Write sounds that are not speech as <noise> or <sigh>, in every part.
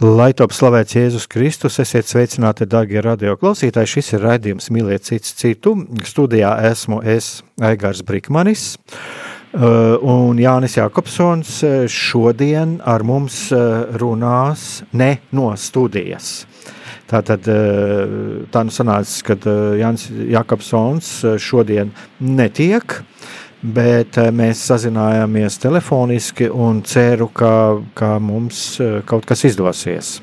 Lai top slavēts Jēzus Kristus, esiet sveicināti, darbie radioklausītāji. Šis ir raidījums Mīliet citu citu. Studijā esmu es, Aigars Brikmanis. Uh, un Jānis Jākopsons uh, šodien ar mums uh, runās ne no studijas. Tātad tā nu sanāca, ka Jānis Jākopsons šodien netiek, bet eh, mēs sazinājāmies telefoniski un ceru, ka, ka mums eh, kaut kas izdosies.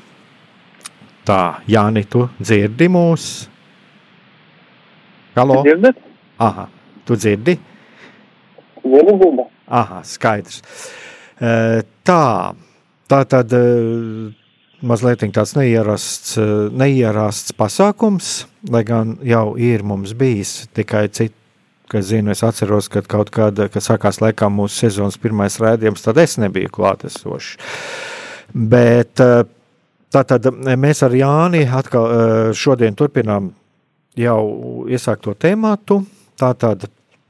Tā, Jāni, tu dzirdi mūs? Halo? Dzirdat? Aha, tu dzirdi? Dzirdu, dzirdu. Aha, skaidrs. Eh, tā, tā tad mazliet tāds neierasts, neierasts pasākums, lai gan jau ir mums bijis tikai cit, ka zinu, es atceros, kad kaut kāda, kad sākās laikā mūsu sezonas pirmais rādījums, tad es nebiju klātesošs. Bet eh, tātad mēs ar Jāni atkal eh, šodien turpinām jau iesākto tēmātu. Tātad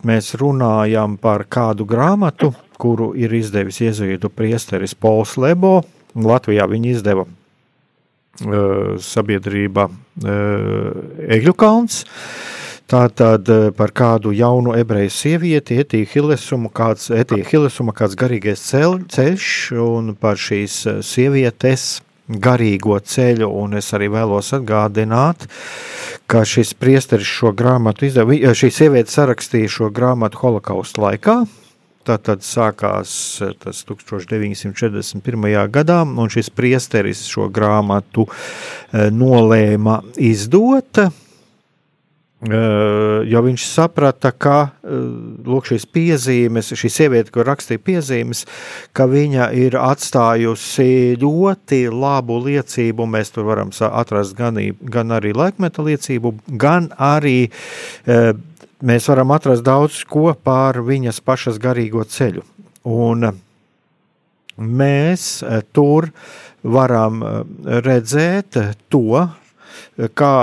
mēs runājam par kādu grāmatu, kuru ir izdevis iezuītu priesteris Pols Lebo. Latvijā viņi izdeva uh, sabiedrība uh, Egļu kalns. Uh, Tātad eh, par kādu jaunu ebreju sievieti, Etīja Hilesuma, kāds, Hilesuma, kāds garīgais ceļ, ceļš un par šīs eh, sievietes garīgo ceļu, un es arī vēlos atgādināt, ka šis priesteris šo grāmatu izdeva, eh, šī sieviete sarakstīja šo grāmatu holokausta laikā, Tātad sākās tas 1941. gadā, un šis priesteris šo grāmatu nolēma izdot jo viņš saprata, ka lūk, šīs piezīmes, šī sieviete, kur rakstīja piezīmes, ka viņa ir atstājusi ļoti labu liecību. Mēs tur varam atrast gan, gan arī laikmeta liecību, gan arī mēs varam atrast daudz ko par viņas pašas garīgo ceļu. Un mēs tur varam redzēt to, kā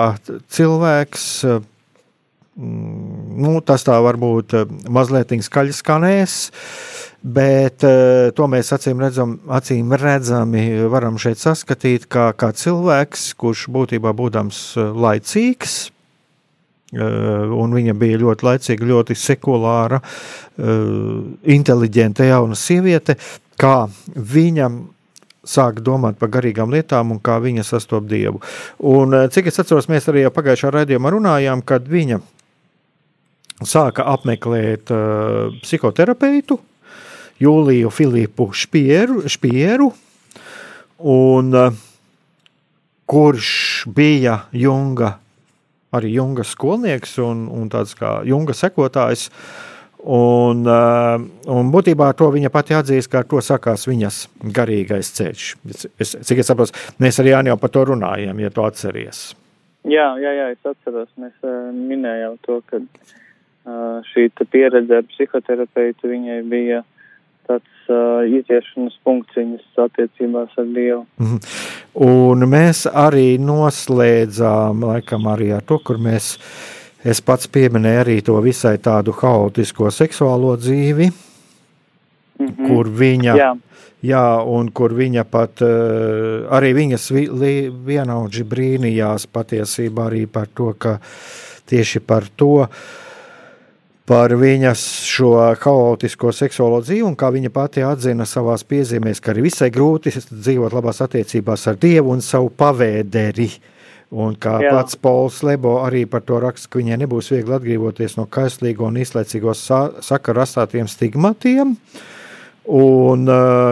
cilvēks nu, tas tā varbūt eh, mazliet skaļi skanēs, bet uh, to mēs acīm, redzam, acīm redzami varam šeit saskatīt, kā, kā cilvēks, kurš būtībā būdams eh, laicīgs, un viņa bija ļoti laicīga, ļoti sekulāra, inteliģenta jauna sieviete, kā viņa sāk domāt par garīgām lietām un kā viņa sastopas dievu. Un, cik es atceros, mēs arī pagājušā raidījumā runājām, kad viņa sāka apmeklēt uh, psihoterapeitu Jūliju Filipu Špieru, Špieru un, uh, kurš bija Junga, arī Junga skolnieks un, un tāds kā Junga sekotājs. Un, uh, un būtībā to viņa pati atzīst, ka to sakās viņas garīgais ceļš. Es, cik es saprotu, mēs arī jau par to runājām, ja to atceries. Jā, jā, jā es atceros. Mēs uh, minējām to, ka uh, šī pieredze ar psihoterapeitu viņai bija tāds uh, iziešanas punkts viņas attiecībās ar Dievu. Mm. Un mēs arī noslēdzām, laikam, arī ar to, kur mēs, es pats pieminēju arī to visai tādu haotisko seksuālo dzīvi, mm -hmm. kur viņa. Jā. Jā, un kur viņa pat uh, arī viņas vi, li, vienaudži brīnījās patiesībā arī par to, ka tieši par to uh, par viņas šo haotisko seksuālo dzīvi, un kā viņa pati atzina savā piezīmēs, ka arī visai grūti dzīvot labās attiecībās ar Dievu un savu pavēderi. Un kā Jā. pats Pols Lebo arī par to raksta, ka viņai nebūs viegli atbrīvoties no kaislīgo un izlaicīgo sa sakaru rastātiem stigmatiem. Uh, Un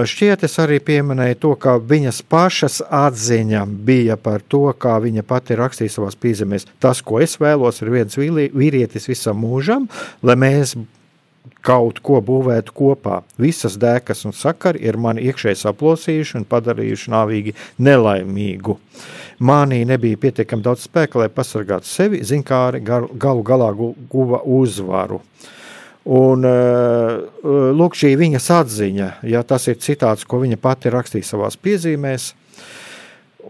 šķiet, es arī pieminēju to, ka viņas pašas atziņa bija par to, kā viņa pati rakstīja savās pīzemēs. Tas, ko es vēlos, ir viens vīrietis visam mūžam, lai mēs kaut ko būvētu kopā. Visas dēkas un sakari ir mani iekšēji saplosījuši un padarījuši nāvīgi nelaimīgu. Manī nebija pietiekami daudz spēka, lai pasargātu sevi, zinkāri galu galā guva uzvaru. Uh, Un, eh, lūk, šī viņas atziņa, ja tas ir citāts, ko viņa pati rakstīja savā piezīmēs.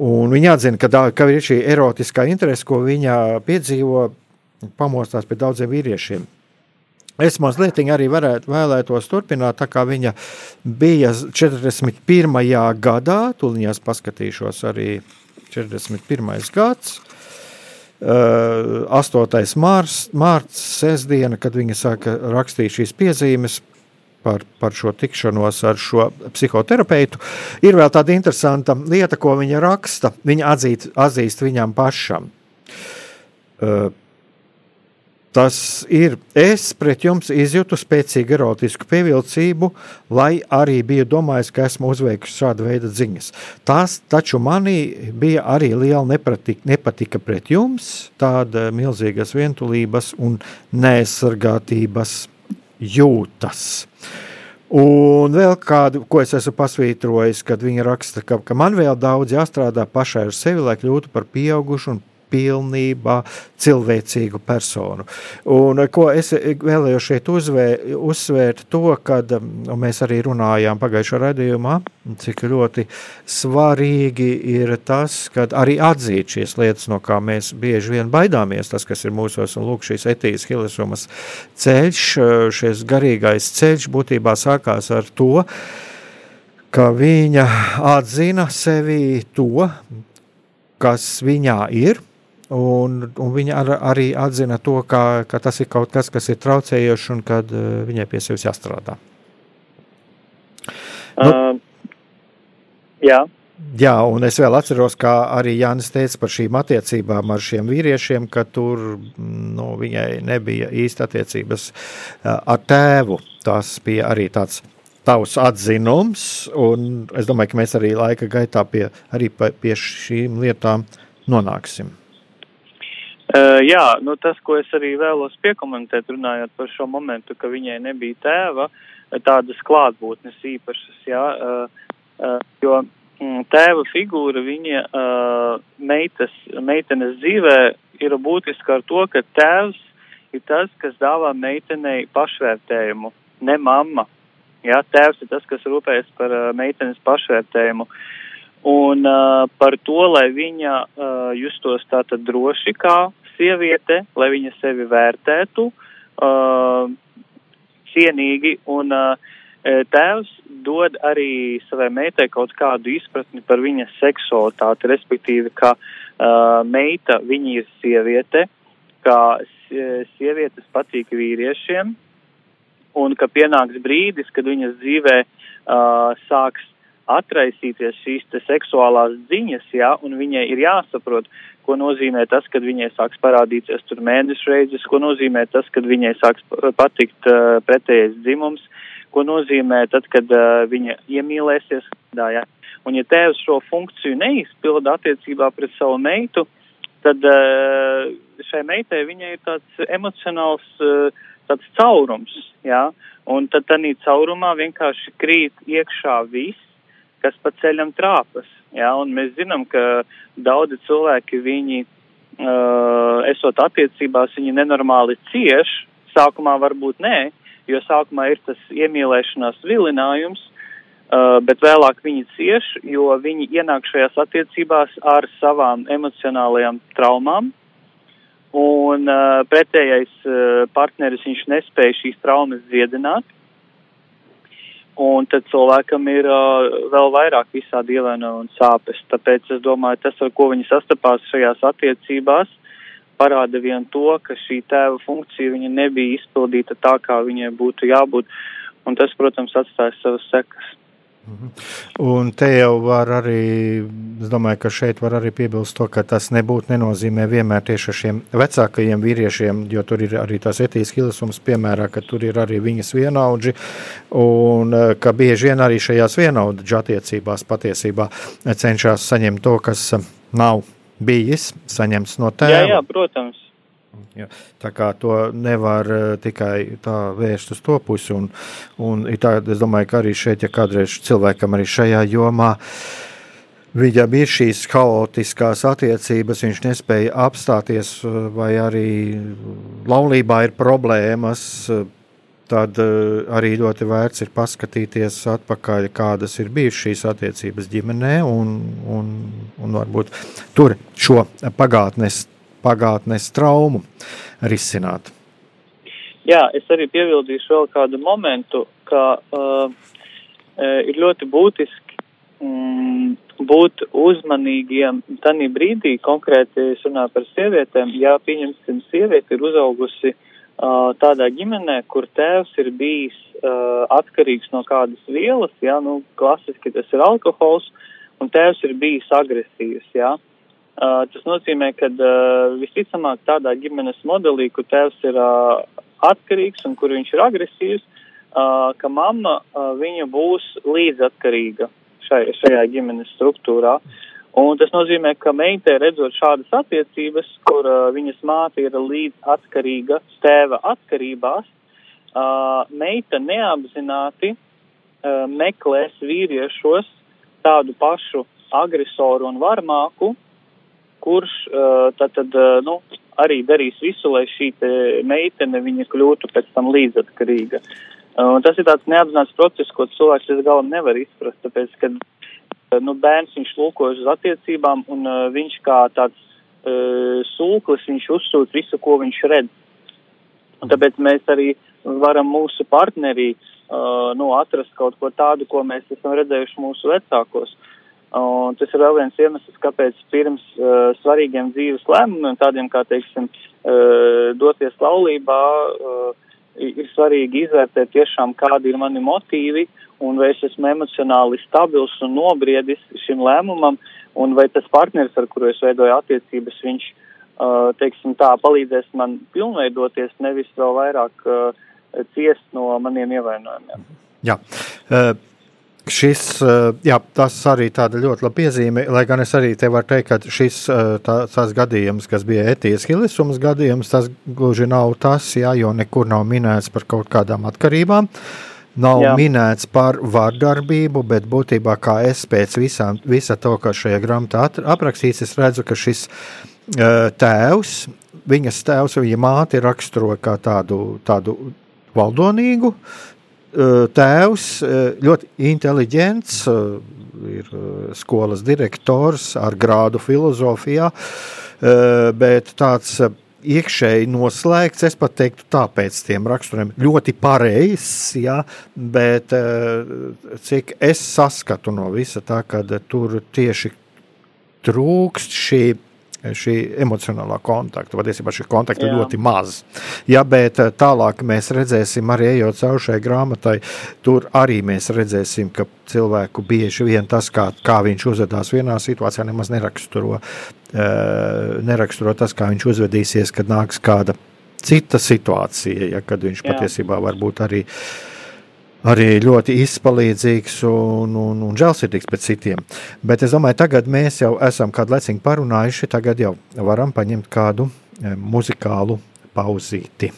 Un viņa atzina, ka, ka ir šī erotiskā interese, ko viņa piedzīvo, pamostās pie daudziem vīriešiem. Es mazliet arī varētu, vēlētos turpināt, tā kā viņa bija 41. gadā, tūlīt paskatīšos arī 41. gads. 8. Mārs, mārts, sestdiena, kad viņa sāka rakstīt šīs piezīmes par, par šo tikšanos ar šo psihoterapeitu. Ir vēl tāda interesanta lieta, ko viņa raksta. Viņa atzīt, atzīst viņam pašam. Tas ir, es pret jums izjūtu spēcīgu erotisku pievilcību, lai arī biju domājis, ka esmu uzveikusi šādu veidu ziņas. Tas taču manī bija arī liela nepatika, nepatika pret jums, tāda milzīgas vientulības un neaizsargātības jūtas. Un vēl kādu, ko es esmu pasvītrojis, kad viņa raksta, ka, ka man vēl daudz jāstrādā pašai ar sevi, lai kļūtu par pieaugušu un pilnībā cilvēcīgu personu. Un, ko es vēlējos šeit uzvē, uzsvērt, to, kad mēs arī runājām pagājušā raidījumā, cik ļoti svarīgi ir tas, kad arī atzīt šīs lietas, no kā mēs bieži vien baidāmies, tas, kas ir mūsos, un lūk, šīs etijas hilisumas ceļš, šis garīgais ceļš būtībā sākās ar to, ka viņa atzina sevi to, kas viņā ir, Un, un viņa ar, arī atzina to, ka, ka tas ir kaut kas, kas ir traucējošs un kad uh, viņai pie sevis jāstrādā. Nu, uh, jā. Jā, un es vēl atceros, kā arī Jānis teica par šīm attiecībām ar šiem vīriešiem, ka tur nu, viņai nebija īsta attiecības uh, ar tēvu. Tas bija arī tāds tavs atzinums, un es domāju, ka mēs arī laika gaitā pie, arī pie šīm lietām nonāksim. Jā, nu tas, ko es arī vēlos piekomentēt, runājot par šo momentu, ka viņai nebija tēva, tādas klātbūtnes īpašas, jā, jo mm, tēva figūra viņa meitas, meitenes dzīvē ir būtiska ar to, ka tēvs ir tas, kas dāvā meitenei pašvērtējumu, ne mamma. Jā, tēvs ir tas, kas rūpējas par meitenes pašvērtējumu. Un uh, par to, lai viņa uh, justos tātad droši kā sieviete, lai viņa sevi vērtētu uh, cienīgi, un uh, tēvs dod arī savai meitai kaut kādu izpratni par viņas seksualitāti, respektīvi, ka uh, meita viņa ir sieviete, ka sievietes patīk vīriešiem, un ka pienāks brīdis, kad viņas dzīvē uh, sāks atraisīties šīs te seksuālās ziņas, jā, un viņai ir jāsaprot, ko nozīmē tas, kad viņai sāks parādīties tur mēnešu reizes, ko nozīmē tas, kad viņai sāks patikt uh, pretējais dzimums, ko nozīmē tad, kad uh, viņa iemīlēsies. Dā, jā. Un ja tēvs šo funkciju neizpilda attiecībā pret savu meitu, tad uh, šai meitai viņai ir tāds emocionāls uh, tāds caurums, jā, un tad tādā caurumā vienkārši krīt iekšā viss, kas pa ceļam trāpas. Ja, un mēs zinām, ka daudzi cilvēki, viņi, uh, esot attiecībās, viņi nenormāli cieš. Sākumā varbūt nē, jo sākumā ir tas iemīlēšanās vilinājums, uh, bet vēlāk viņi cieš, jo viņi ienāk šajās attiecībās ar savām emocionālajām traumām. Un uh, pretējais uh, partneris viņš nespēja šīs traumas dziedināt. Un tad cilvēkam ir uh, vēl vairāk visādi ievainojumi un sāpes. Tāpēc es domāju, tas, ar ko viņi sastapās šajās attiecībās, parāda vien to, ka šī tēva funkcija viņa nebija izpildīta tā, kā viņai būtu jābūt, un tas, protams, atstāja savas sekas. Mhm. Un te jau var arī, es domāju, ka šeit var arī piebilst to, ka tas nebūtu nenozīmē vienmēr tieši ar šiem vecākajiem vīriešiem, jo tur ir arī tās etijas kilisums, piemērā, ka tur ir arī viņas vienaudži, un eh, ka bieži vien arī šajās vienaudžu attiecībās patiesībā cenšas saņemt to, kas nav bijis saņemts no tēva. Jā, jā, protams. Ja, tā kā to nevar uh, tikai tā vērst uz to pusi. Un, un tā, es domāju, ka arī šeit, ja kādreiz cilvēkam arī šajā jomā viņam ir šīs haotiskās attiecības, viņš nespēja apstāties, eh, vai arī laulībā ir problēmas. Tad uh, arī ļoti vērts ir paskatīties atpakaļ, kādas ir bijušas šīs attiecības ģimenē, un, un, un varbūt tur šo pagātnes pagātnes traumu risināt. Jā, es arī piebildīšu vēl kādu momentu, ka uh, uh ir ļoti būtiski um, būt uzmanīgiem tanī brīdī, konkrēti es runāju par sievietēm, ja pieņemsim sievieti ir uzaugusi uh, tādā ģimenē, kur tēvs ir bijis uh, atkarīgs no kādas vielas, jā, nu, klasiski tas ir alkohols, un tēvs ir bijis agresīvs, jā. Uh, Uh, tas nozīmē, ka uh, visticamāk tādā ģimenes modelī, kur tēvs ir uh, atkarīgs un kur viņš ir agresīvs, uh, ka mamma uh, viņa būs līdzatkarīga šai, šajā ģimenes struktūrā. Un tas nozīmē, ka meitē redzot šādas attiecības, kur uh, viņas māte ir līdzatkarīga tēva atkarībās, uh, meita neapzināti uh, meklēs vīriešos tādu pašu agresoru un varmāku, kurš tad, tad nu, arī darīs visu, lai šī meitene viņa kļūtu pēc tam līdzatkarīga. Un tas ir tāds neapzināts process, ko cilvēks līdz galam nevar izprast, tāpēc, ka nu, bērns viņš lūkojas uz attiecībām un viņš kā tāds uh, sūklis, viņš uzsūc visu, ko viņš redz. Un tāpēc mēs arī varam mūsu partnerī uh, nu, atrast kaut ko tādu, ko mēs esam redzējuši mūsu vecākos. Uh, Un tas ir vēl viens iemesls, kāpēc pirms uh, svarīgiem dzīves lēmumiem, tādiem kā, teiksim, uh, doties laulībā, uh, ir svarīgi izvērtēt tiešām, kādi ir mani motīvi un vai es esmu emocionāli stabils un nobriedis šim lēmumam, un vai tas partneris, ar kuru es veidoju attiecības, viņš, uh, teiksim, tā palīdzēs man pilnveidoties, nevis vēl vairāk uh, ciest no maniem ievainojumiem. Jā. Uh Šis, eh, jā, tas arī tāda ļoti laba piezīme, lai gan es arī te varu teikt, ka šis eh, tā, tās gadījums, kas bija etijas hilisums gadījums, tas gluži nav tas, jā, jo nekur nav minēts par kaut kādām atkarībām. Nav jā. minēts par vardarbību, bet būtībā kā es pēc visām, visa to, kas šajā grāmatā aprakstīts, es redzu, ka šis uh, tēvs, viņas tēvs, viņa māte raksturo kā tādu, tādu valdonīgu, uh, Eh, tēvs eh, ļoti inteliģents, eh, ir skolas direktors ar grādu filozofijā, bet tāds iekšēji noslēgts. Es pat teiktu, tāpēc tiem raksturiem ļoti pareizs, ja, bet cik es saskatu no visa tā, ka tur tieši trūkst šī šī emocionālā kontakta. Patiesībā šī kontakta ir ļoti maz. Ja, bet eh, tālāk mēs redzēsim, arī ejot cauri šai grāmatai, tur arī mēs redzēsim, ka cilvēku bieži vien tas, kā, kā viņš uzvedās vienā situācijā, nemaz neraksturo, uh, neraksturo tas, kā viņš uzvedīsies, kad nāks kāda cita situācija, ja, kad viņš Jā. patiesībā var būt arī uh, arī ļoti izpalīdzīgs un, un, un žēlsirdīgs pret citiem. Bet es domāju, tagad mēs jau esam kādu leciņu parunājuši, tagad jau varam paņemt kādu eh, muzikālu pauzīti.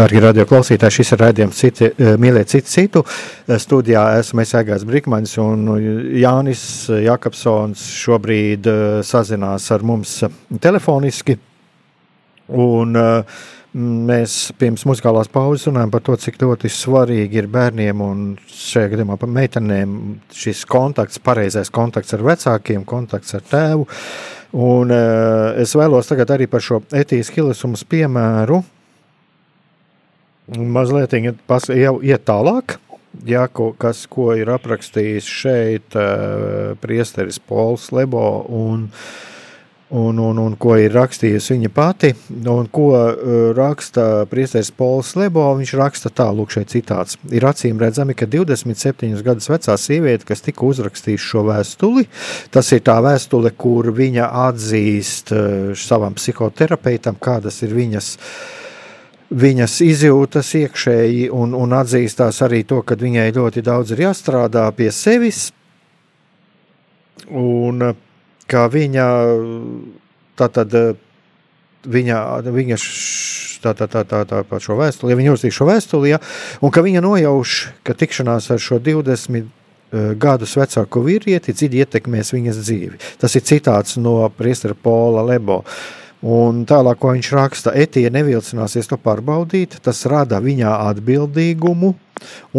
Darbie radio klausītāji, šis ir raidījums citi, eh, mīliet citu citu. Eh, studijā esmu es Egāns Brikmanis un Jānis Jakobsons šobrīd eh, sazinās ar mums telefoniski. Un, Mēs pirms muzikālās pauzes runājam par to, cik ļoti svarīgi ir bērniem un šajā gadījumā par meitenēm šis kontakts, pareizais kontakts ar vecākiem, kontakts ar tēvu. Un, uh, es vēlos tagad arī par šo etijas hilisumus piemēru uh, mazliet jau iet tālāk. Jā, ko, kas, ko ir aprakstījis šeit uh, priesteris Pols Lebo un, un, un, un ko ir rakstījusi viņa pati, un ko uh, raksta priesteris Pols Lebo, viņš raksta tā, lūk, šeit citāts. Ir acīm redzami, ka 27 gadus vecā sieviete, kas tika uzrakstījusi šo vēstuli, tas ir tā vēstule, kur viņa atzīst uh, savam psihoterapeitam, kādas ir viņas uh, viņas izjūtas iekšēji un, un atzīstās arī to, ka viņai ļoti daudz ir jāstrādā pie sevis. Un kā viņa tātad viņa, viņa tā, tā, tā, tā, tā par šo vēstuli, ja viņa uzstīk šo vēstuli, ja, un ka viņa nojauš, ka tikšanās ar šo 20 uh, gadus vecāku vīrieti dziļi ietekmēs viņas dzīvi. Tas ir citāts no priestera Pola Lebo. Uh, Un tālāk, ko viņš raksta, Etija nevilcināsies to pārbaudīt, tas rada viņā atbildīgumu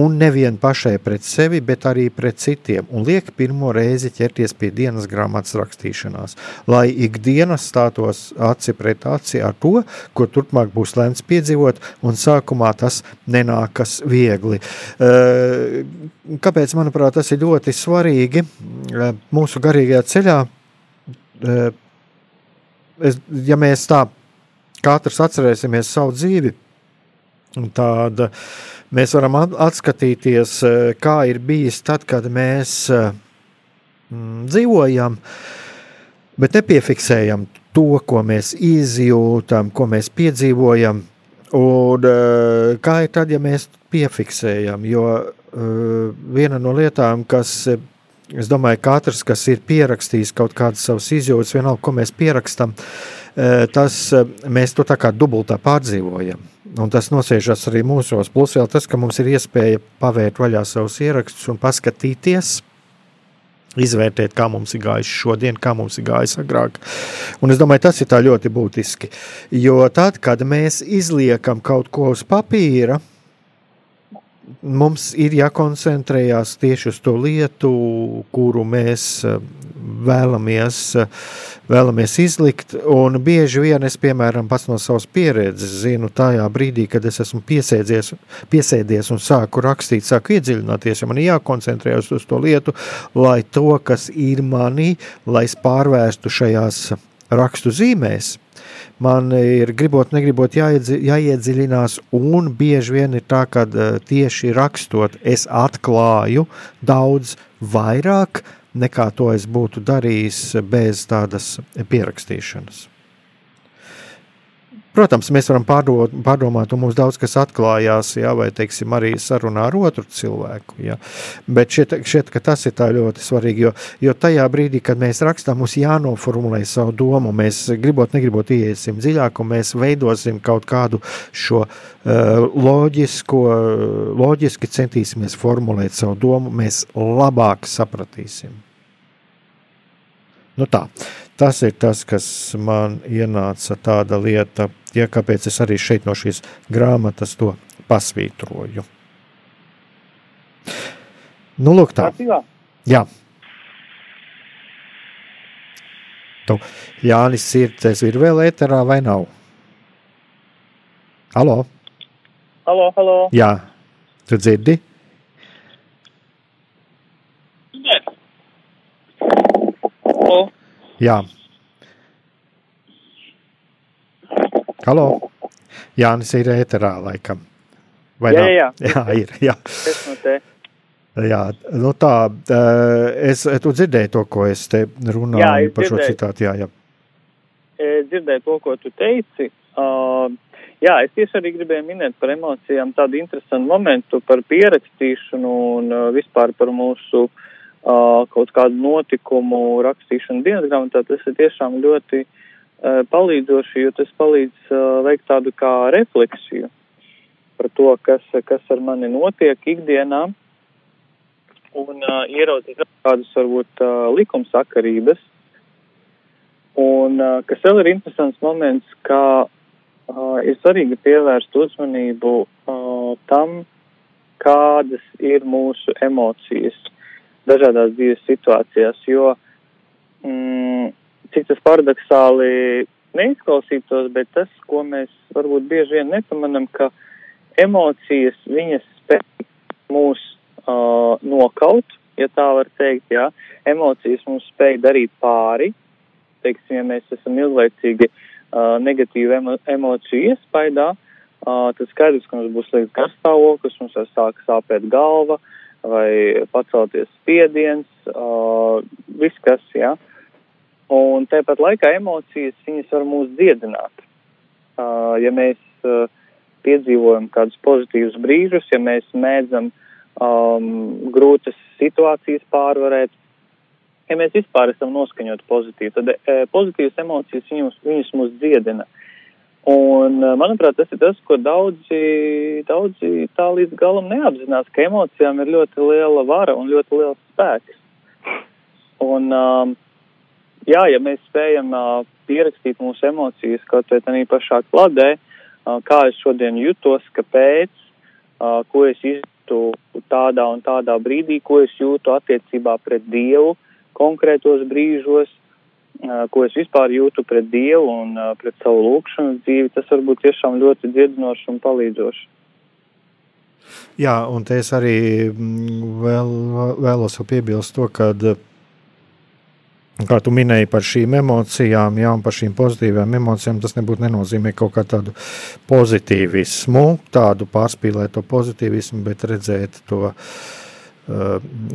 un nevien pašai pret sevi, bet arī pret citiem, un liek pirmo reizi ķerties pie dienas grāmatas rakstīšanās, lai ikdienas stātos aci pret aci ar to, ko turpmāk būs lemts piedzīvot, un sākumā tas nenākas viegli. Kāpēc, manuprāt, tas ir ļoti svarīgi mūsu garīgajā ceļā? Es, ja mēs tā katrs atcerēsimies savu dzīvi, tad mēs varam atskatīties, eh, kā ir bijis tad, kad mēs eh, dzīvojam, bet nepiefiksējam to, ko mēs izjūtam, ko mēs piedzīvojam. Un, eh, kā ir tad, ja mēs piefiksējam? Jo viena no lietām, kas Es domāju, ka katrs, kas ir pierakstījis kaut kādas savas izjūtas, vienalga, ko mēs pierakstam, e, tas e, mēs to tā kā dubultā pārdzīvojam. Un tas nosēžas arī mūsos. Plus vēl tas, ka mums ir iespēja pavērt vaļā savus ierakstus un paskatīties, izvērtēt, kā mums ir gājis šodien, kā mums ir gājis agrāk. Un es domāju, tas ir ļoti būtiski. Jo tad, kad mēs izliekam kaut ko uz papīra, mums ir jākoncentrējās tieši uz to lietu, kuru mēs eh, vēlamies, eh, vēlamies izlikt. Un bieži vien es, piemēram, pats no savas pieredzes zinu, tajā brīdī, kad es esmu piesēdies, piesēdies un sāku rakstīt, sāku iedziļināties, ja man ir jākoncentrējas uz to lietu, lai to, kas ir manī, lai es pārvērstu šajās rakstu zīmēs man ir gribot, negribot jāiedzi, jāiedziļinās, un bieži vien ir tā, ka uh, tieši rakstot, es atklāju daudz vairāk nekā to es būtu darījis bez tādas pierakstīšanas. Protams, mēs varam pārdot, pārdomāt, un mums daudz kas atklājās, jā, vai teiksim, arī sarunā ar otru cilvēku. Jā. Bet šķiet, ka tas ir ļoti svarīgi, jo, jo tajā brīdī, kad mēs rakstām, mums jānoformulē savu domu. Mēs gribot, negribot ieiesim dziļāk, un mēs veidosim kaut kādu šo uh, loģisko, loģiski centīsimies formulēt savu domu, mēs labāk sapratīsim. Nu tā, tas ir tas, kas man ienāca tāda lieta, ja kāpēc es arī šeit no šīs grāmatas to pasvītroju. Nu, lūk tā. Jā. Tu, Jānis Sirtes ir vēl ēterā vai nav? Halo? Halo, halo. Jā, tu dzirdi? Halo. Jā. Halo! Jānis ir ēterā laikam. Vai jā, jā, jā. <laughs> jā, ir. Jā. Esmu te. Jā, nu tā, es, tu dzirdēji to, ko es te runāju jā, es par dzirdēju. šo citātu, jā, jā. Es dzirdēju to, ko tu teici. Uh, jā, es tieši arī gribēju minēt par emocijām tādu interesantu momentu par pierakstīšanu un uh, vispār par mūsu uh, kaut kādu notikumu rakstīšanu dienas grāmatā. Tas ir tiešām ļoti uh, palīdzoši, jo tas palīdz uh, veikt tādu kā refleksiju. par to, kas, kas ar mani notiek ikdienā, un uh, ieraudzīt kādas varbūt uh, likumsakarības. Un uh, kas vēl ir interesants moments, ka uh, ir svarīgi pievērst uzmanību uh, tam, kādas ir mūsu emocijas dažādās dzīves situācijās, jo mm, cik tas paradoxāli neizklausītos, bet tas, ko mēs varbūt bieži vien nepamanam, ka emocijas viņas spēj mūs uh, nokaut, ja tā var teikt, jā. Emocijas mums spēj darīt pāri. Teiksim, ja mēs esam ilglaicīgi uh, negatīvu emo emociju iespaidā, uh, tad skaidrs, ka mums būs liekas garstāvoklis, mums var sāk sāpēt galva vai pacelties spiediens, uh, viss kas, jā. Un tāpat laikā emocijas, viņas var mūs dziedināt. Uh, ja mēs uh, piedzīvojam kādus pozitīvus brīžus, ja mēs mēdzam um, grūtas situācijas pārvarēt, ja mēs vispār esam noskaņoti pozitīvi, tad e, pozitīvas emocijas viņus, viņus mūs dziedina. Un, manuprāt, tas ir tas, ko daudzi, daudzi tā līdz galam neapzinās, ka emocijām ir ļoti liela vara un ļoti liels spēks. Un, um, jā, ja mēs spējam uh, pierakstīt mūsu emocijas kaut vai tādā pašā kladē, uh, kā es šodien jutos, kāpēc, uh, ko es izjūtu tādā un tādā brīdī, ko es jūtu attiecībā pret Dievu konkrētos brīžos, uh, ko es vispār jūtu pret Dievu un uh, pret savu lūkšanas dzīvi, tas var būt tiešām ļoti dziedinoši un palīdzoši. Jā, un es arī vēl, vēlos piebilst to, ka uh, Kā tu minēji par šīm emocijām, jā, par šīm pozitīvām emocijām, tas nebūtu nenozīmē kaut kā tādu pozitīvismu, tādu pārspīlēto pozitīvismu, bet redzēt to. Uh,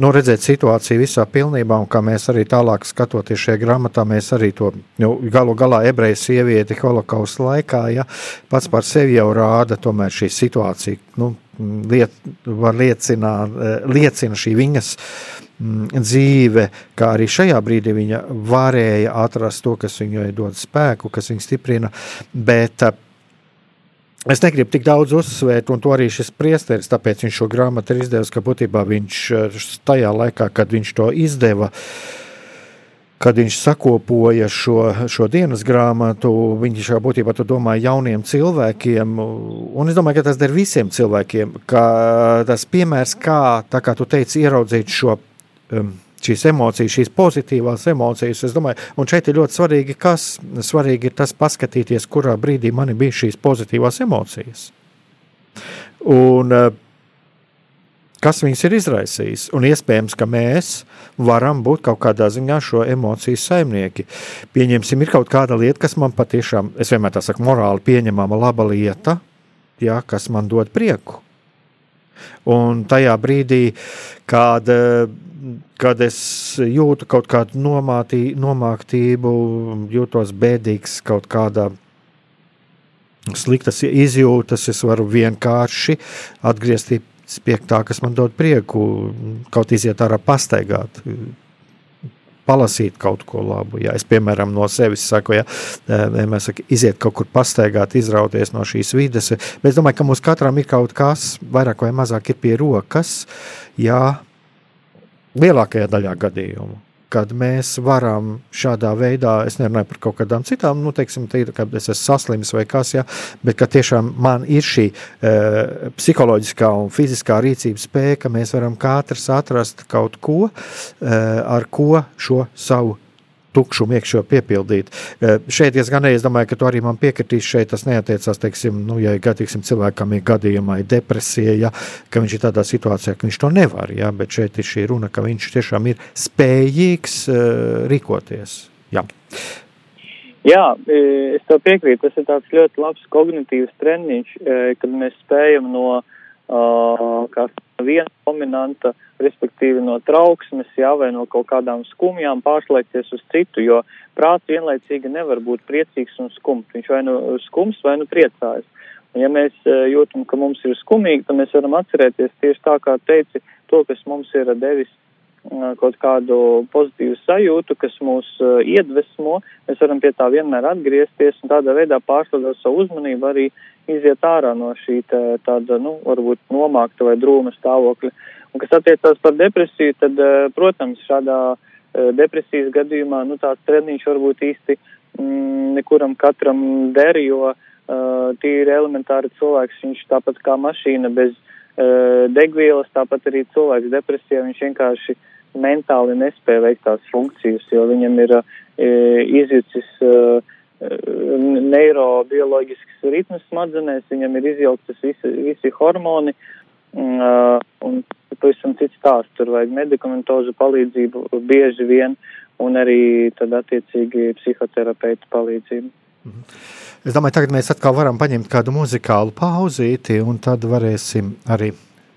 nu, redzēt situāciju visā pilnībā, un kā mēs arī tālāk skatoties šajā grāmatā, mēs arī to nu, galu galā ebreju sievieti holokausta laikā, ja pats par sevi jau rāda tomēr šī situācija, nu, liet, var liecināt, uh, liecina šī viņas uh, Mm, dzīve, kā arī šajā brīdī viņa varēja atrast to, kas viņai dod spēku, kas viņu stiprina. Bet eh, es negribu tik daudz uzsvērt, un to arī šis priesteris, tāpēc viņš šo grāmatu ir izdevis, ka būtībā viņš eh, tajā laikā, kad viņš to izdeva, kad viņš sakopoja šo, šo dienas grāmatu, viņš jau būtībā domāja jauniem cilvēkiem. Un es domāju, ka tas der visiem cilvēkiem, tas piemērs, kā, kā tu teici, ieraudzīt šo um, šīs emocijas, šīs pozitīvās emocijas. Es domāju, un šeit ir ļoti svarīgi, kas svarīgi ir tas paskatīties, kurā brīdī man bija šīs pozitīvās emocijas. Un, uh, kas viņas ir izraisījis. Un iespējams, ka mēs varam būt kaut kādā ziņā šo emociju saimnieki. Pieņemsim, ir kaut kāda lieta, kas man patiešām, es vienmēr tā saku, morāli pieņemama laba lieta, jā, kas man dod prieku. Un tajā brīdī, kad kad es jūtu kaut kādu nomātī, nomāktību, jūtos bēdīgs kaut kādā sliktas izjūtas, es varu vienkārši atgriezties pie tā, kas man dod prieku, kaut iziet ārā pastaigāt. Palasīt kaut ko labu. Ja es, piemēram, no sevis saku, ja mēs sakām, iziet kaut kur pastaigāt, izrauties no šīs vides. Bet es domāju, ka mums katram ir kaut kas, vairāk vai mazāk, ir pie rokas. Ja lielākajā daļā gadījumu. Kad mēs varam šādā veidā, es nerunāju par kaut kādām citām, nu, teiksim, te, kad es esmu saslims vai kas, ja, bet ka tiešām man ir šī e, psiholoģiskā un fiziskā rīcības spēja, ka mēs varam katrs atrast kaut ko, e, ar ko šo savu tukšumu iekšā piepildīt. Eh, šeit es gan es domāju, ka tu arī man piekritīsi, šeit tas neatiecās, teiksim, nu, ja teiksim, cilvēkam ir gadījumā ir depresija, ja, ka viņš ir tādā situācijā, ka viņš to nevar, ja, bet šeit ir šī runa, ka viņš tiešām ir spējīgs uh, rīkoties. Jā. Jā, e, es tev piekrītu. Tas ir ļoti labs kognitīvs treniņš, kad mēs spējam no uh, viena dominanta respektīvi no trauksmes, jā, vai no kaut kādām skumjām pārslēgties uz citu, jo prāts vienlaicīgi nevar būt priecīgs un skums. Viņš vai nu skums, vai nu priecājas. Un ja mēs jūtam, ka mums ir skumīgi, tad mēs varam atcerēties tieši tā, kā teici, to, kas mums ir devis kaut kādu pozitīvu sajūtu, kas mūs iedvesmo, mēs varam pie tā vienmēr atgriezties un tādā veidā pārslēdzot savu uzmanību arī iziet ārā no šī tā, tāda, nu, varbūt nomākta vai drūma stāvokļa. Un kas attiecās par depresiju, tad, protams, šādā depresijas gadījumā, nu, tāds treniņš varbūt īsti mm, nekuram katram der, jo uh, tīri elementāri cilvēks, viņš tāpat kā mašīna bez uh, degvielas, tāpat arī cilvēks depresijā, viņš vienkārši mentāli nespēja veikt tās funkcijas, jo viņam ir uh, izjucis uh, neirobioloģisks ritms smadzenēs, viņam ir izjauktas visi, visi hormoni, uh, un pavisam cits stāsts, tur vajag medikamentozu palīdzību bieži vien, un arī tad attiecīgi psihoterapeitu palīdzību. Es domāju, tagad mēs atkal varam paņemt kādu muzikālu pauzīti, un tad varēsim arī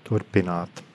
turpināt.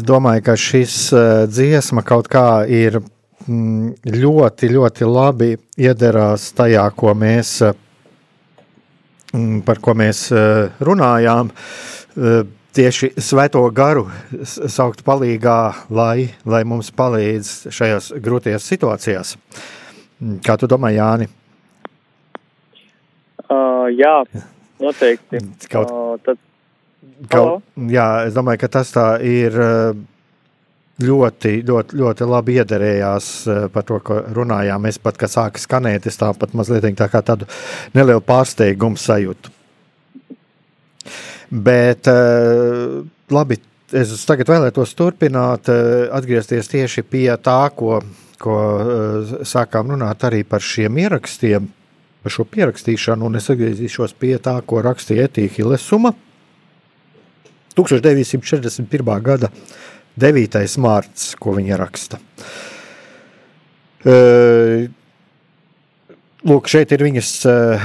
Es domāju, ka šis uh, dziesma kaut kā ir mm, ļoti, ļoti labi iederās tajā, ko mēs, mm, par ko mēs uh, runājām. Tieši svēto garu saukt palīgā, lai, lai mums palīdz šajās grūtajās situācijās. Mm, kā tu domā, Jāni? Uh, jā, noteikti. Kaut... Uh, tad Kaut, jā, es domāju, ka tas tā ir eh, ļoti, ļoti, ļoti labi iederējās eh, par to, ko runājām. Es pat, kad sāka skanēt, es tāpat mazliet tā kā tādu nelielu pārsteigumu sajūtu. Bet eh, labi, es tagad vēlētos turpināt, atgriezties tieši pie tā, ko, ko sākām runāt arī par šiem ierakstiem, par šo pierakstīšanu, un es atgriezīšos pie tā, ko rakstīja Etīha Hilesuma 1941. gada 9. mārts, ko viņa raksta. Lūk, šeit ir viņas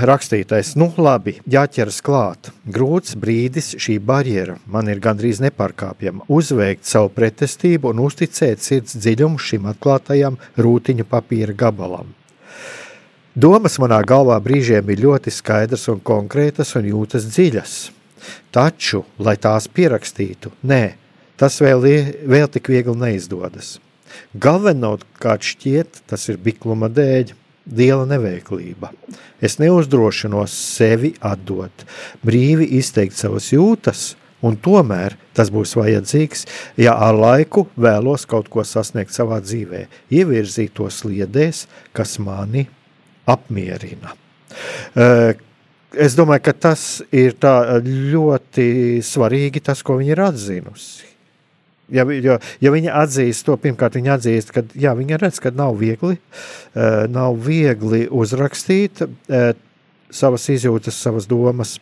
rakstītais. Nu, labi, jāķeras klāt. Grūts brīdis, šī barjera man ir gandrīz nepārkāpjama. Uzveikt savu pretestību un uzticēt sirds dziļumu šim atklātajam rūtiņu papīra gabalam. Domas manā galvā brīžiem ir ļoti skaidras un konkrētas un jūtas dziļas. Taču, lai tās pierakstītu, nē, tas vēl, vēl tik viegli neizdodas. Galvenokārt šķiet, tas ir bikluma dēļ. liela neveiklība. Es neuzdrošinos sevi atdot, brīvi izteikt savas jūtas, un tomēr tas būs vajadzīgs, ja ar laiku vēlos kaut ko sasniegt savā dzīvē, ievirzīt to sliedēs, kas mani apmierina. Es domāju, ka tas ir ļoti svarīgi, tas, ko viņi ir atzinusi. Ja, jo, ja viņa atzīst to, pirmkārt, viņa atzīst, ka jā, viņa redz, ka nav viegli, nav viegli uzrakstīt savas izjūtas, savas domas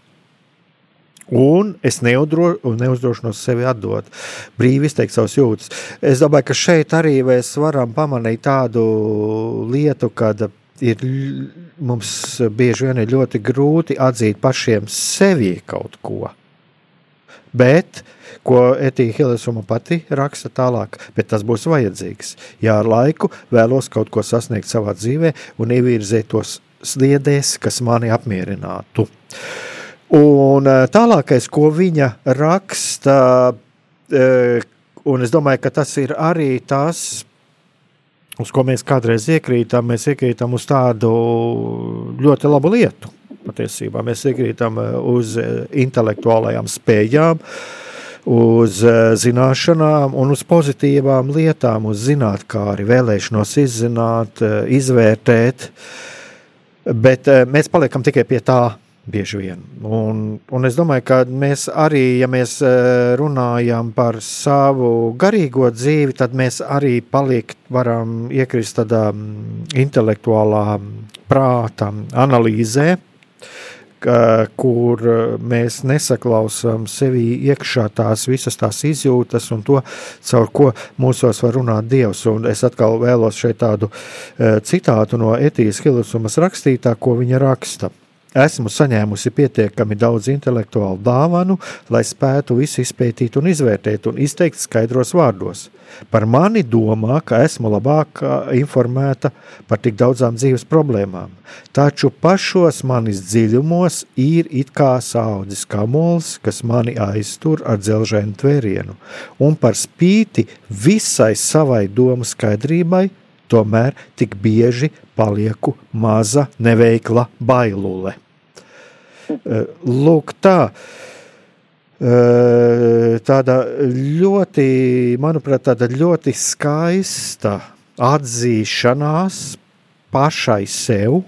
Un es neudro, neuzdrošinos sevi atdot, brīvi izteikt savas jūtas. Es domāju, ka šeit arī mēs varam pamanīt tādu lietu, kad ir mums bieži vien ir ļoti grūti atzīt pašiem sevi kaut ko. Bet, ko Etija Hilesuma pati raksta tālāk, bet tas būs vajadzīgs. Ja ar laiku vēlos kaut ko sasniegt savā dzīvē un ievirzēt tos sliedēs, kas mani apmierinātu. Un eh, tālākais, ko viņa raksta, eh, un es domāju, ka tas ir arī tas, uz ko mēs kādreiz iekrītam, mēs iekrītam uz tādu ļoti labu lietu. Patiesībā mēs iekrītam eh, uz intelektuālajām spējām, uz zināšanām un uz pozitīvām lietām, uz zinātnē, vēlēšanos izzināt, izvērtēt. Bet mēs paliekam tikai pie tā, Bieži vien. Un, un es domāju, ka mēs arī, ja mēs eh, runājam par savu garīgo dzīvi, tad mēs arī palikt varam iekrist tādā intelektuālā prāta analīzē, kur mēs nesaklausām sevi iekšā tās visas tās izjūtas un to, caur ko mūsos var runāt Dievs. Un es atkal vēlos šeit tādu eh, citātu no Etijas Hilusumas rakstītā, ko viņa raksta – Esmu saņēmusi pietiekami daudz intelektuālu dāvanu, lai spētu visu izpētīt un izvērtēt un izteikt skaidros vārdos. Par mani domā, ka esmu labāk informēta par tik daudzām dzīves problēmām, taču pašos manis dziļumos ir it kā saudzis kamols, kas mani aiztur ar dzelžēnu tvērienu, un par spīti visai savai domu skaidrībai – tomēr tik bieži palieku maza, neveikla bailule. Eh, lūk, tā. Eh, tāda ļoti, manuprāt, tāda ļoti skaista atzīšanās pašai sev,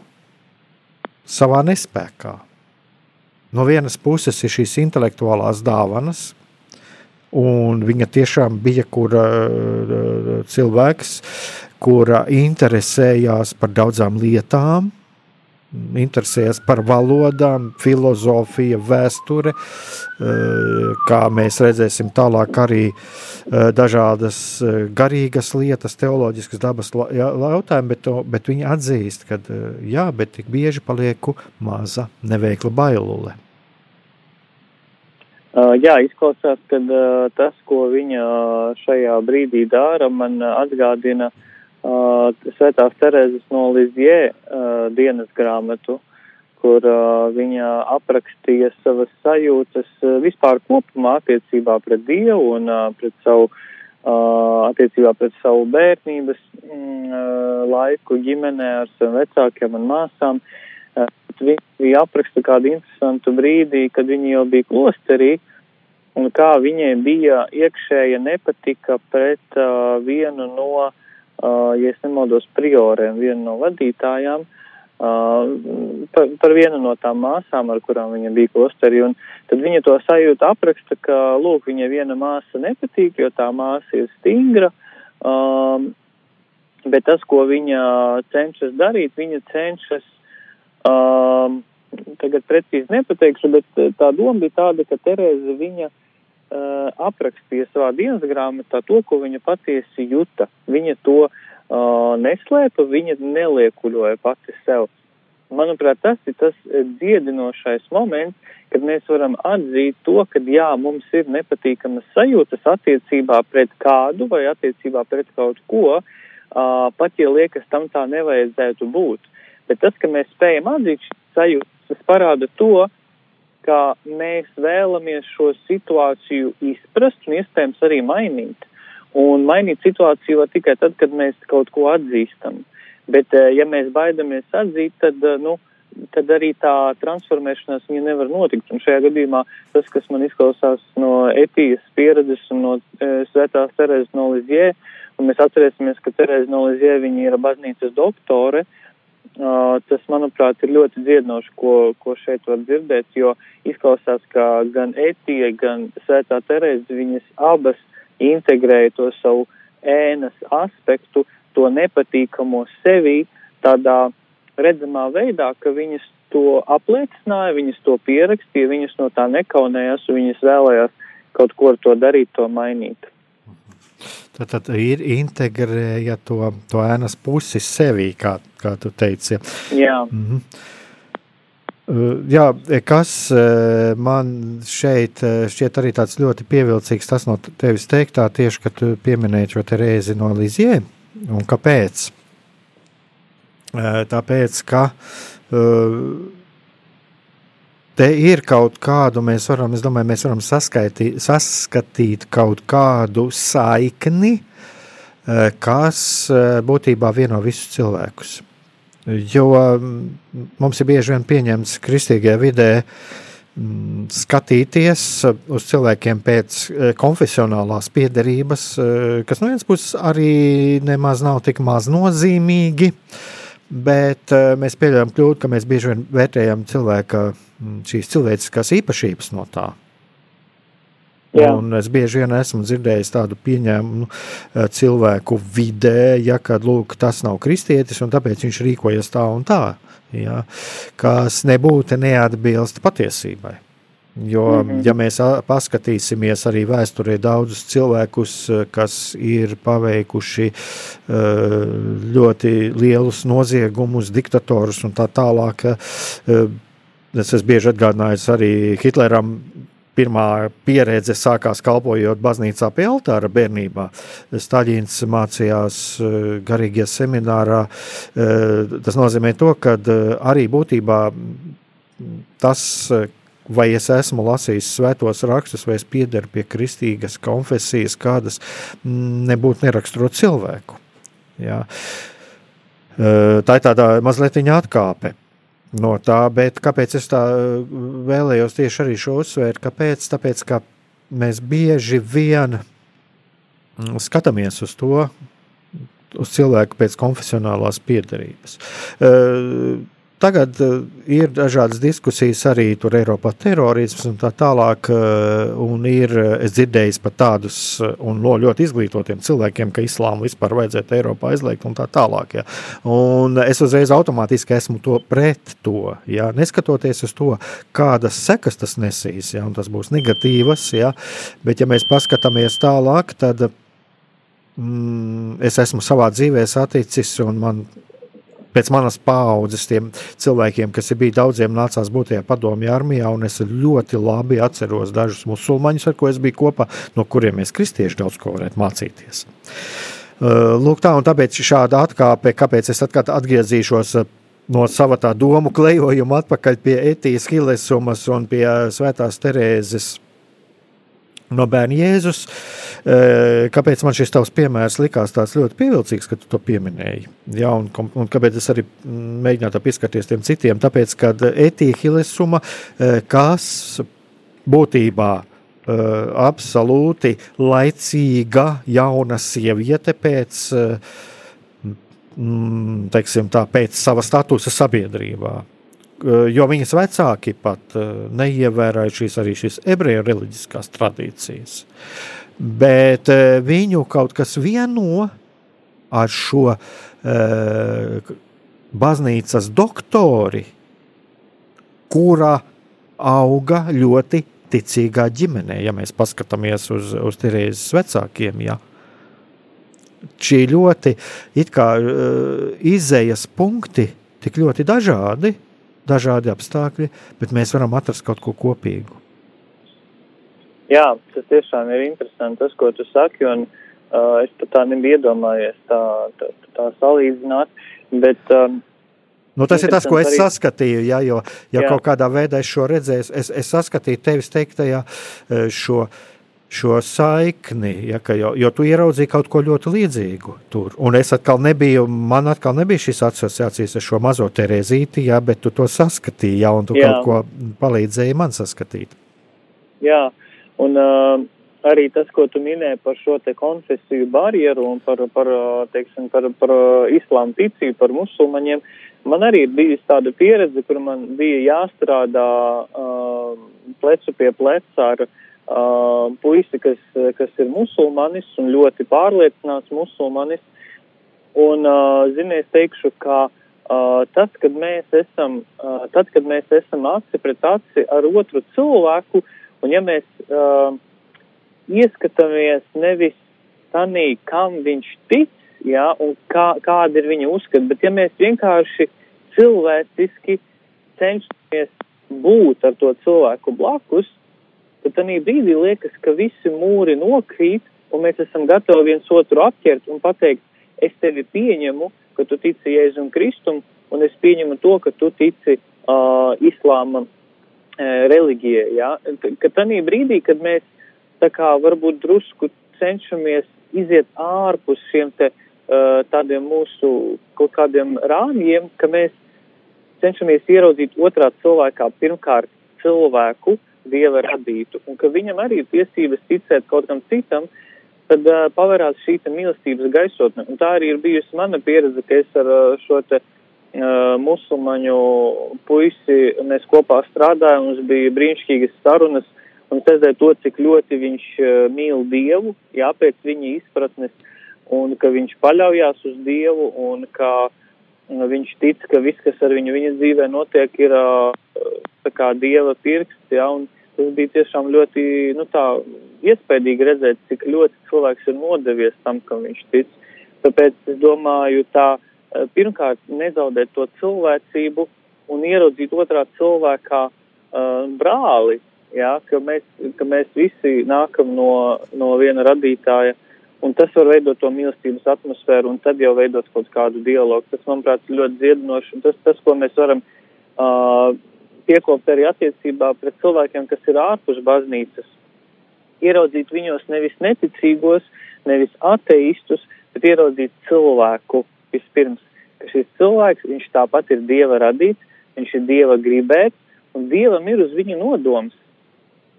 savā nespējā. No vienas puses ir šīs intelektuālās dāvanas, un viņa tiešām bija kura eh, cilvēks, kura interesējās par daudzām lietām, interesējas par valodām, filozofiju, vēsture, eh, kā mēs redzēsim tālāk arī eh, dažādas eh, garīgas lietas, teoloģiskas dabas jautājumi, bet, bet viņi atzīst, ka jā, bet tik bieži palieku maza neveikla bailule. Jā, izklausās, ka tas, ko viņa šajā brīdī dara, man atgādina uh, uh, Svētās Terēzes no Lizjē uh, dienas grāmatu, kur uh, viņa aprakstīja savas sajūtas uh, vispār kopumā attiecībā pret Dievu un uh, pret savu, uh, attiecībā pret savu bērnības mm, uh, laiku ģimenē ar saviem vecākiem un māsām. Uh, viņa apraksta kādu interesantu brīdī, kad viņa jau bija klosterī, un kā viņai bija iekšēja nepatika pret uh, vienu no uh, uh, ja es nemaldos, prioriem, viena no vadītājām, par, par vienu no tām māsām, ar kurām viņa bija klosterī, un tad viņa to sajūta apraksta, ka, lūk, viņa viena māsa nepatīk, jo tā māsa ir stingra, bet tas, ko viņa cenšas darīt, viņa cenšas, tagad precīzi nepateikšu, bet tā doma bija tāda, ka Terēze viņa uh, uh, aprakstīja savā dienas grāmatā to, ko viņa patiesi juta. Viņa to uh, neslēpa, viņa neliekuļoja pati sev. Manuprāt, tas ir tas dziedinošais moments, kad mēs varam atzīt to, ka jā, mums ir nepatīkamas sajūtas attiecībā pret kādu vai attiecībā pret kaut ko, uh, pat ja liekas tam tā nevajadzētu būt. Bet tas, ka mēs spējam atzīt sajūtas, tas parāda to, ka mēs vēlamies šo situāciju izprast un iespējams arī mainīt. Un mainīt situāciju var tikai tad, kad mēs kaut ko atzīstam. Bet, uh, ja mēs baidamies atzīt, tad, uh, nu, tad arī tā transformēšanās viņa nevar notikt. Un šajā gadījumā tas, kas man izklausās no etijas pieredzes un no e, svētās Terezes no Lizie, un mēs atcerēsimies, ka Tereza no Lizie viņa ir baznīcas doktore, uh, tas, manuprāt, ir ļoti dziedinoši, ko, ko šeit var dzirdēt, jo izklausās, ka gan etija, gan svētā Tereza, viņas abas integrēja to savu ēnas aspektu, to nepatīkamo sevi tādā redzamā veidā, ka viņas to apliecināja, viņas to pierakstīja, viņas no tā nekaunējās, un viņas vēlējās kaut ko ar to darīt, to mainīt. Tad, tad ir integrēja to, to ēnas pusi sevī, kā, kā tu teici. Jā. Mm -hmm. Jā, kas man šeit šķiet arī tāds ļoti pievilcīgs, tas no tevis teiktā tieši, ka tu pieminēji šo Terēzi no Lizie, un kāpēc? Tāpēc, ka te ir kaut kādu, mēs varam, es domāju, mēs varam saskaitīt, saskatīt kaut kādu saikni, kas būtībā vieno visus cilvēkus. Jo mums ir bieži vien pieņemts kristīgajā vidē skatīties uz cilvēkiem pēc konfesionālās piederības, kas no vienas puses arī nemaz nav tik maz nozīmīgi. Uh, Bet uh, mēs pieļaujam kļūdu, ka mēs bieži vien vērtējam cilvēka mm, šīs cilvēciskās īpašības no tā. Jā. Un es bieži vien esmu dzirdējis tādu pieņēmumu uh, cilvēku vidē, ja kad lūk, tas nav kristietis, un tāpēc viņš rīkojas tā un tā, ja, kas nebūtu neatbilst patiesībai. Jo, mm -hmm. ja mēs paskatīsimies arī vēsturē daudzus cilvēkus, kas ir paveikuši ļoti lielus noziegumus, diktatorus un tā tālāk, es esmu bieži atgādinājis arī Hitleram. Pirmā pieredze sākās kalpojot baznīcā pie altāra bērnībā. Staļins mācījās garīgajā seminārā. Tas nozīmē to, ka arī būtībā tas, vai es esmu lasījis svētos rakstus, vai es piederu pie kristīgas konfesijas, kādas nebūtu neraksturot cilvēku. Jā. Tā ir tāda mazliet atkāpe no tā, bet kāpēc es tā vēlējos tieši arī šo uzsvērt? Kāpēc? Tāpēc, ka mēs bieži vien skatāmies uz to, uz cilvēku pēc konfesionālās piedarības. Tagad uh, ir dažādas diskusijas arī tur Eiropā terorisms un tā tālāk, uh, un ir, es dzirdējis pat tādus un no ļoti izglītotiem cilvēkiem, ka islāmu vispār vajadzētu Eiropā aizliegt un tā tālāk, ja. Un es uzreiz automātiski esmu to pret to, ja, neskatoties uz to, kādas sekas tas nesīs, ja, un tas būs negatīvas, ja, bet ja mēs paskatāmies tālāk, tad mm, es esmu savā dzīvē saticis un man pēc manas paudzes, tiem cilvēkiem, kas ir bijis daudziem, nācās būt tajā padomju armijā, un es ļoti labi atceros dažus musulmaņus, ar ko es biju kopā, no kuriem mēs kristieši daudz ko varētu mācīties. Uh, lūk, tā un tāpēc šāda atkāpe, kāpēc es atgriezīšos uh, no sava tā domu klejojuma atpakaļ pie Etijas Hilesumas un pie Svētās Terēzes no bērna Jēzus. Eh, kāpēc man šis tavs piemērs likās tāds ļoti pievilcīgs, ka tu to pieminēji? Ja, un, un kāpēc es arī mēģināju pieskarties tiem citiem? Tāpēc, ka etīhilesuma, eh, kas būtībā eh, absolūti laicīga jauna sieviete pēc, teiksim tā, pēc sava statusa sabiedrībā Eh, jo viņas vecāki pat eh, neievēroja šīs arī šīs ebreju reliģiskās tradīcijas. Bet eh, viņu kaut kas vieno ar šo baznīcas doktori, kura auga ļoti ticīgā ģimenē, ja mēs paskatāmies uz, uz Terēzes vecākiem. Ja. Šī ļoti kā, izējas punkti tik ļoti dažādi, dažādi apstākļi, bet mēs varam atrast kaut ko kopīgu. Jā, tas tiešām ir interesanti, tas, ko tu saki, un uh, es pat tā nebiju iedomājies tā, tā, tā salīdzināt, bet. Um, Nu, tas ir tas, ko es arī... saskatīju. Ja, jo, ja jā. kaut kādā veidā es šo redzēju, es, es saskatīju tevis teiktajā uh, šo šo saikni, ja, jo, jo tu ieraudzīji kaut ko ļoti līdzīgu tur. Un es atkal nebiju, man atkal nebija šīs asociācijas ar šo mazo Terezīti, ja, bet tu to saskatīji, ja, un tu Jā. kaut ko palīdzēji man saskatīt. Jā, un uh, arī tas, ko tu minēji par šo te konfesiju barjeru un par, par, teiksim, par, par islāmu ticību, par musulmaņiem, man arī ir bijusi tāda pieredze, kur man bija jāstrādā uh, plecu pie pleca ar uh, puisi, kas, kas ir musulmanis un ļoti pārliecināts musulmanis. Un, uh, zini, es teikšu, ka uh, tas, kad mēs esam, uh, tad, kad mēs esam aci pret aci ar otru cilvēku, un ja mēs uh, ieskatāmies nevis tanī, kam viņš tic, jā, un kā, kāda ir viņa uzskata, bet ja mēs vienkārši cilvēciski cenšamies būt ar to cilvēku blakus, tad tādā brīdī liekas, ka visi mūri nokrīt, un mēs esam gatavi viens otru apķert un pateikt, es tevi pieņemu, ka tu tici Jēzum Kristum, un es pieņemu to, ka tu tici uh, islāma uh, reliģijai. Ja? Ka tādā brīdī, kad mēs tā kā varbūt drusku cenšamies iziet ārpus šiem te uh, tādiem mūsu kaut kādiem rāmjiem, ka mēs cenšamies ieraudzīt otrā cilvēkā pirmkārt cilvēku, dieva radītu, un ka viņam arī ir tiesības ticēt kaut kam citam, tad uh, pavērās šī mīlestības gaisotne. Un tā arī ir bijusi mana pieredze, ka es ar uh, šo te uh, musulmaņu puisi, mēs kopā strādājām, mums bija brīnišķīgas sarunas, un es redzēju to, cik ļoti viņš uh, mīl Dievu, jā, pēc viņa izpratnes, un ka viņš paļaujās uz Dievu, un ka uh, viņš tic, ka viss, kas ar viņu viņa dzīvē notiek, ir uh, tā kā Dieva pirksts, jā, un tas bija tiešām ļoti, nu tā, iespējīgi redzēt, cik ļoti cilvēks ir nodevies tam, kam viņš tic. Tāpēc es domāju tā, eh, pirmkārt, nezaudēt to cilvēcību un ieraudzīt otrā cilvēkā uh, brāli, jā, ka mēs, ka mēs visi nākam no, no viena radītāja, un tas var veidot to mīlestības atmosfēru, un tad jau veidot kaut kādu dialogu. Tas, manuprāt, ir ļoti dziedinoši, un tas, tas ko mēs varam uh, piekopt arī attiecībā pret cilvēkiem, kas ir ārpus baznīcas. Ieraudzīt viņos nevis neticīgos, nevis ateistus, bet ieraudzīt cilvēku vispirms. Ka šis cilvēks, viņš tāpat ir Dieva radīts, viņš ir Dieva gribēts, un Dievam ir uz viņu nodoms.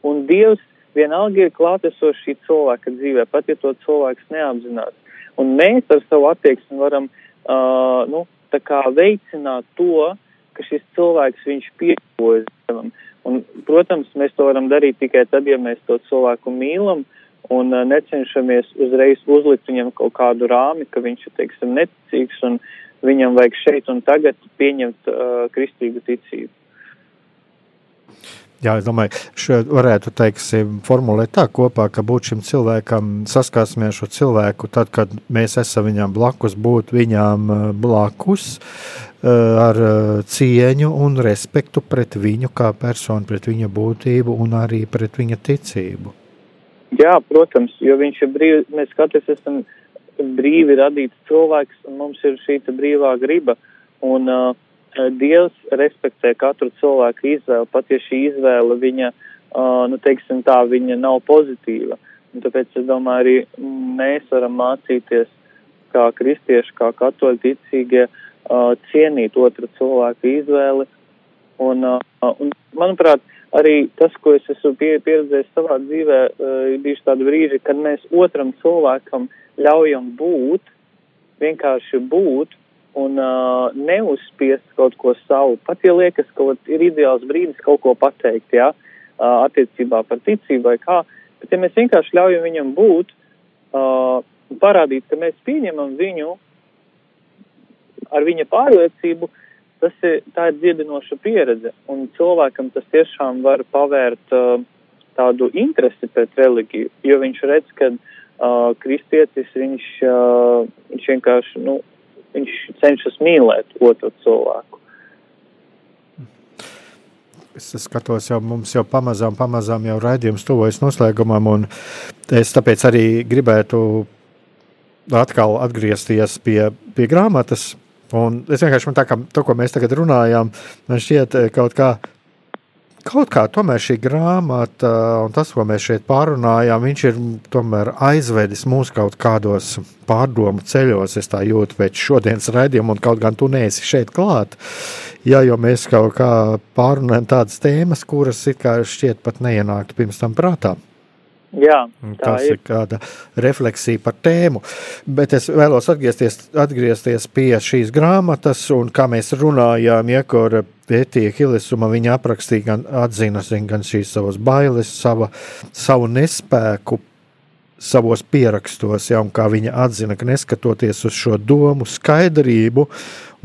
Un Dievs vienalga ir klātesošs šī cilvēka dzīvē, pat ja to cilvēks neapzinās. Un mēs ar savu attieksmi varam, uh, nu, veicināt to, ka šis cilvēks viņš piekojas Dievam. Un, protams, mēs to varam darīt tikai tad, ja mēs to cilvēku mīlam un uh, necenšamies uzreiz uzlikt viņam kaut kādu rāmi, ka viņš ir, teiksim, neticīgs un viņam vajag šeit un tagad pieņemt uh, kristīgu ticību. Jā, es domāju, šo varētu teiksim, formulēt tā kopā, ka būt šim cilvēkam, saskarsmē ar šo cilvēku, tad, kad mēs esam viņam blakus, būt viņam uh, blakus, uh, ar uh, cieņu un respektu pret viņu kā personu, pret viņa būtību un arī pret viņa ticību. Jā, protams, jo viņš ir brīvs, mēs katrs esam brīvi radīts cilvēks, un mums ir šī brīvā griba. Un, uh, Eh, Dievs respektē katru cilvēku izvēli, pat ja šī izvēle viņa, uh, nu, teiksim tā, viņa nav pozitīva. Un tāpēc es domāju, arī mēs varam mācīties kā kristieši, kā katoļi ticīgie, uh, cienīt otru cilvēku izvēli. Un, un, manuprāt, arī tas, ko es esmu pie, pieredzējis savā dzīvē, ir bijuši tādi brīži, kad mēs otram cilvēkam ļaujam būt, vienkārši būt, un uh, neuzspiest kaut ko savu. Pat ja liekas, ka ir ideāls brīdis kaut ko pateikt, jā, uh, attiecībā par ticību vai kā, bet ja mēs vienkārši ļaujam viņam būt, uh, parādīt, ka mēs pieņemam viņu ar viņa pārliecību, tas ir, tā ir dziedinoša pieredze, un cilvēkam tas tiešām var pavērt uh, tādu interesi pret reliģiju, jo viņš redz, ka uh, kristietis, viņš, uh, viņš vienkārši, nu, viņš cenšas mīlēt otru cilvēku. Es skatos, jau mums jau pamazām, pamazām jau raidījums tuvojas noslēgumam, un es tāpēc arī gribētu atkal atgriezties pie, pie grāmatas. Un es vienkārši tā kā to, ko mēs tagad runājām, man šķiet kaut kā kaut kā tomēr šī grāmata un tas, ko mēs šeit pārunājām, viņš ir aizvedis mūs kaut kādos pārdomu ceļos. Es tā jūtu pēc šodienas raidījuma, un kaut gan tu neesi šeit klāt. Jā, jo mēs kaut kā pārunājam tādas tēmas, kuras it kā šķiet pat neienāktu pirms tam prātā. Jā, tas ir. ir kāda refleksija par tēmu. Bet es vēlos atgriezties, atgriezties pie šīs grāmatas, un kā mēs runājām, ja kur pētīja Hilisuma, viņa aprakstīja gan atzina gan šīs savas bailes, sava, savu nespēku savos pierakstos, ja, un kā viņa atzina, ka neskatoties uz šo domu skaidrību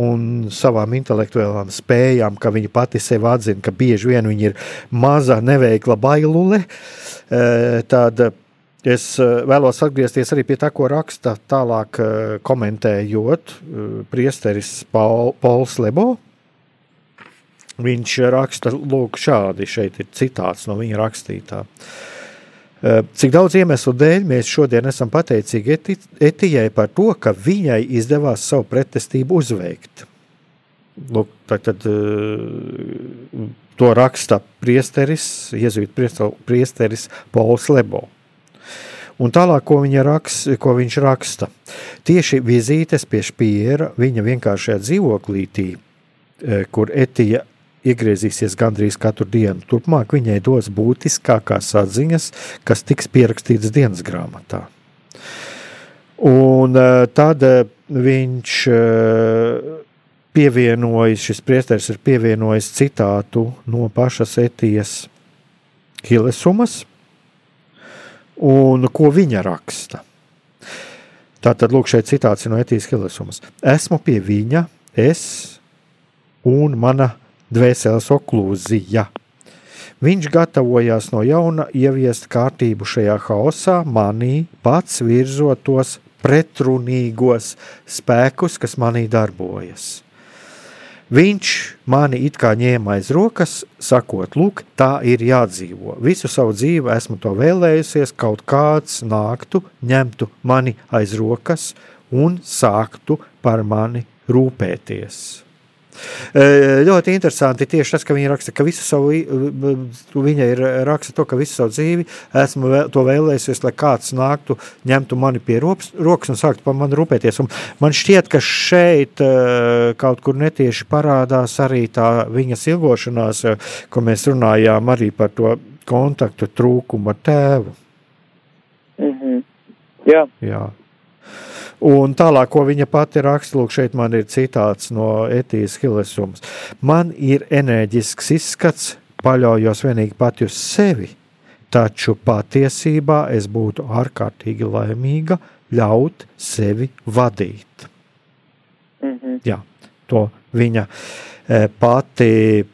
un savām intelektuālām spējām, ka viņa pati sev atzina, ka bieži vien viņa ir maza, neveikla bailule, e, tad es e, vēlos atgriezties arī pie tā, ko raksta tālāk e, komentējot priesteris Paul, Pauls Lebo. Viņš raksta, lūk, šādi, šeit ir citāts no viņa rakstītā. Uh, cik daudz iemeslu dēļ mēs šodien esam pateicīgi eti, Etijai par to, ka viņai izdevās savu pretestību uzveikt. Lūk, tad, tad, eh, to raksta priesteris, jēzus priesteris Pauls Lebo. Un tālāk, ko, rakst, ko viņš raksta, tieši vizītes pie Špiera, viņa vienkāršajā dzīvoklītī, eh, kur Etija iegriezīsies gandrīz katru dienu. Turpmāk viņai dos būtiskākās atziņas, kas tiks pierakstītas dienas grāmatā. Un eh, tad eh, viņš eh, pievienojis, šis priesteris ir pievienojis citātu no pašas Etijas Hilesumas, un ko viņa raksta. Tātad, lūk, šeit citāts no Etijas Hilesumas. Esmu pie viņa, es un mana dvēseles oklūzija. Viņš gatavojās no jauna ieviest kārtību šajā haosā, manī pats virzot tos pretrunīgos spēkus, kas manī darbojas. Viņš mani it kā ņēma aiz rokas, sakot, lūk, tā ir jādzīvo. Visu savu dzīvi esmu to vēlējusies, kaut kāds nāktu, ņemtu mani aiz rokas un sāktu par mani rūpēties. Ļoti interesanti tieši tas, ka viņa raksta, ka visu savu, viņa ir raksta to, ka visu savu dzīvi esmu vēl, to vēlējusies, lai kāds nāktu, ņemtu mani pie rokas, rokas un sāktu par mani rūpēties. Un man šķiet, ka šeit kaut kur netieši parādās arī tā viņas ilgošanās, ko mēs runājām arī par to kontaktu trūkumu ar tēvu. Mm -hmm. Jā. Jā. Un tālāk, ko viņa pati raksta, lūk, šeit man ir citāts no Etijas Hilesums. Man ir enerģisks izskats, paļaujos vienīgi pati uz sevi, taču patiesībā es būtu ārkārtīgi laimīga ļaut sevi vadīt. Mm -hmm. Jā, to viņa eh, pati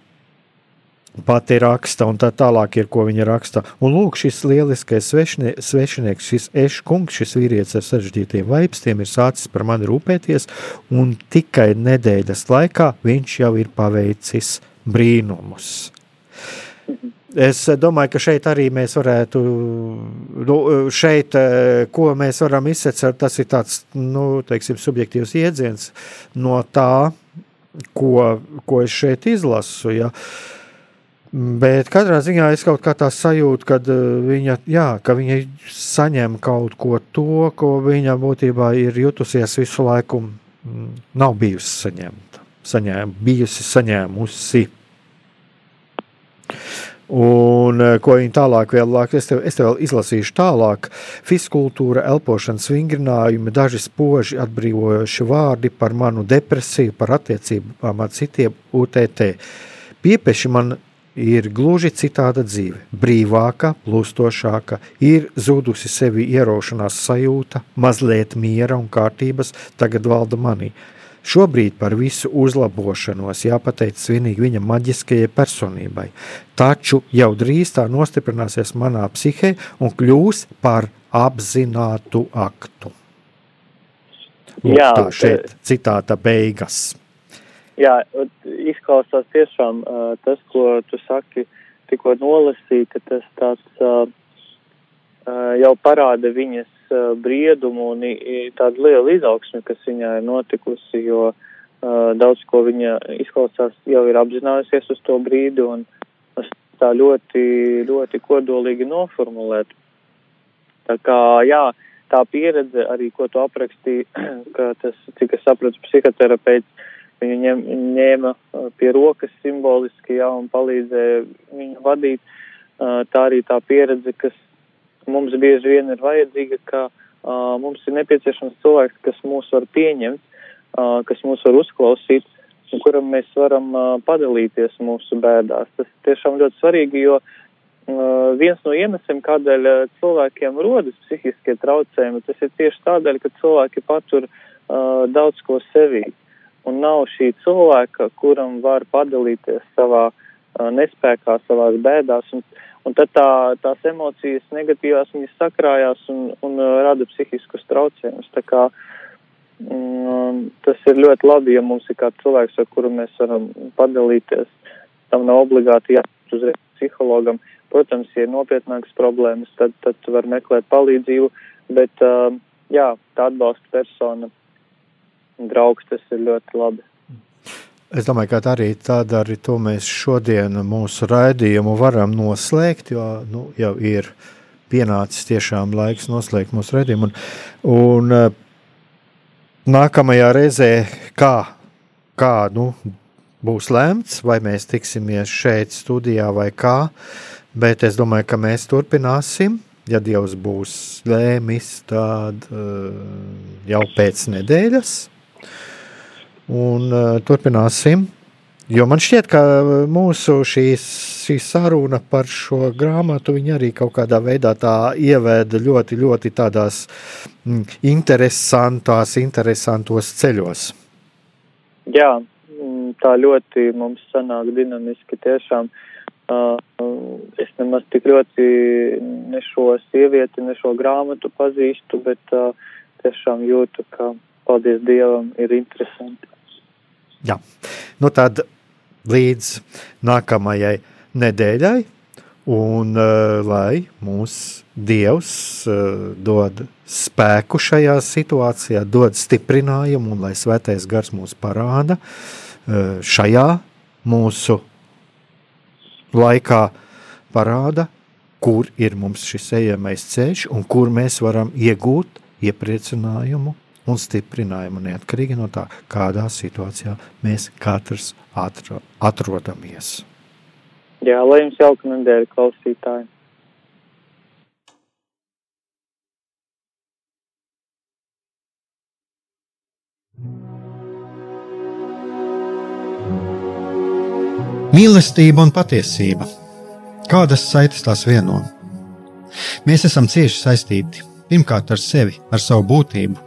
pati raksta, un tā tālāk ir, ko viņa raksta. Un lūk, šis lieliskais svešnie, svešinieks, šis eškungs, šis vīrietis ar sarežģītiem vaipstiem ir sācis par mani rūpēties, un tikai nedēļas laikā viņš jau ir paveicis brīnumus. Es domāju, ka šeit arī mēs varētu, nu, šeit, ko mēs varam izsecēt, tas ir tāds, nu, teiksim, subjektīvs iedziens no tā, ko, ko es šeit izlasu, ja. Uh, Bet katrā ziņā es kaut kā tā sajūtu, ka eh, viņa, jā, ka viņa saņem kaut ko to, ko viņa būtībā ir jutusies visu laiku, mm, nav bijusi saņemta. Saņēm, bijusi saņēmusi. Un eh, ko viņa tālāk vēl lāk, es tev, es tev vēl izlasīšu tālāk. Fiskultūra, elpošanas vingrinājumi, daži spoži atbrīvojoši vārdi par manu depresiju, par attiecībām ar citiem UTT. Piepeši man ir gluži citāda dzīve, brīvāka, plūstošāka, ir zudusi sevi ieraušanās sajūta, mazliet miera un kārtības tagad valda manī. Šobrīd par visu uzlabošanos jāpateic svinīgi viņa maģiskajai personībai, taču jau drīz tā nostiprināsies manā psihē un kļūs par apzinātu aktu. Lūk, Jā, tā šeit citāta beigas. Jā, izklausās tiešām uh, tas, ko tu saki, tikko nolasīja, ka tas tāds uh, uh, jau parāda viņas uh, briedumu un i, tādu lielu izaugsmi, kas viņā ir notikusi, jo uh, daudz ko viņa izklausās jau ir apzinājusies uz to brīdi un tā ļoti, ļoti kodolīgi noformulēt. Tā kā, jā, tā pieredze arī, ko tu aprakstīji, <clears throat> ka tas, cik es sapratu, psihoterapeits, viņu ņem, ņēma pie rokas simboliski, jā, un palīdzēja viņu vadīt. Tā arī tā pieredze, kas mums bieži vien ir vajadzīga, ka mums ir nepieciešams cilvēks, kas mūs var pieņemt, kas mūs var uzklausīt, un kuram mēs varam padalīties mūsu bēdās. Tas tiešām ļoti svarīgi, jo uh, Uh, viens no iemesliem, kādēļ uh, cilvēkiem rodas psihiskie traucējumi, tas ir tieši tādēļ, ka cilvēki patur uh, daudz ko sevī. Un nav šī cilvēka, kuram var padalīties savā uh, nespējā, savās bēdās. Un, un tad tā, tās emocijas negatīvās viņas sakrājās un, un uh, rada psihiskus traucējumus. Tā kā um, tas ir ļoti labi, ja mums ir kāds cilvēks, ar kuru mēs varam padalīties. Tam nav obligāti jābūt uzreiz psihologam. Protams, ja ir nopietnākas problēmas, tad, tad var meklēt palīdzību, bet uh, jā, tā atbalsta persona, draugs, tas ir ļoti labi. Es domāju, ka arī tāda arī to mēs šodien mūsu raidījumu varam noslēgt, jo nu, jau ir pienācis tiešām laiks noslēgt mūsu raidījumu. Un, un uh, nākamajā reizē, kā, kā nu, būs lemts, vai mēs tiksimies šeit studijā vai kā, Bet es domāju, ka mēs turpināsim. Ja Dievs būs lēmis, tad uh, jau pēc nedēļas. Un uh, turpināsim. Jo man šķiet, ka mūsu šīs, šī saruna par šo grāmatu arī kaut kādā veidā ievēda ļoti, ļoti tādās mm, interesantās, interesantos ceļos. Jā, mm, tā ļoti mums sanāk dinamiski tiešām. Uh, es nemaz tik ļoti ne šo sievieti, ne šo grāmatu pazīstu, bet tiešām jūtu, ka, paldies Dievam, ir interesanti. Jā, nu tad līdz nākamajai nedēļai, un uh, lai mūs Dievs uh, dod spēku šajā situācijā, dod stiprinājumu, un lai svētais gars mūs parāda uh, šajā mūsu laikā parāda, kur ir mums šis ejamais ceļš un kur mēs varam iegūt iepriecinājumu un stiprinājumu neatkarīgi no tā, kādā situācijā mēs katrs atro, atrodamies. Jā, lai jums jauka nedēļa klausītāji! Mīlestība un patiesība. Kādas saites tās vieno? Mēs esam cieši saistīti pirmkārt ar sevi, ar savu būtību,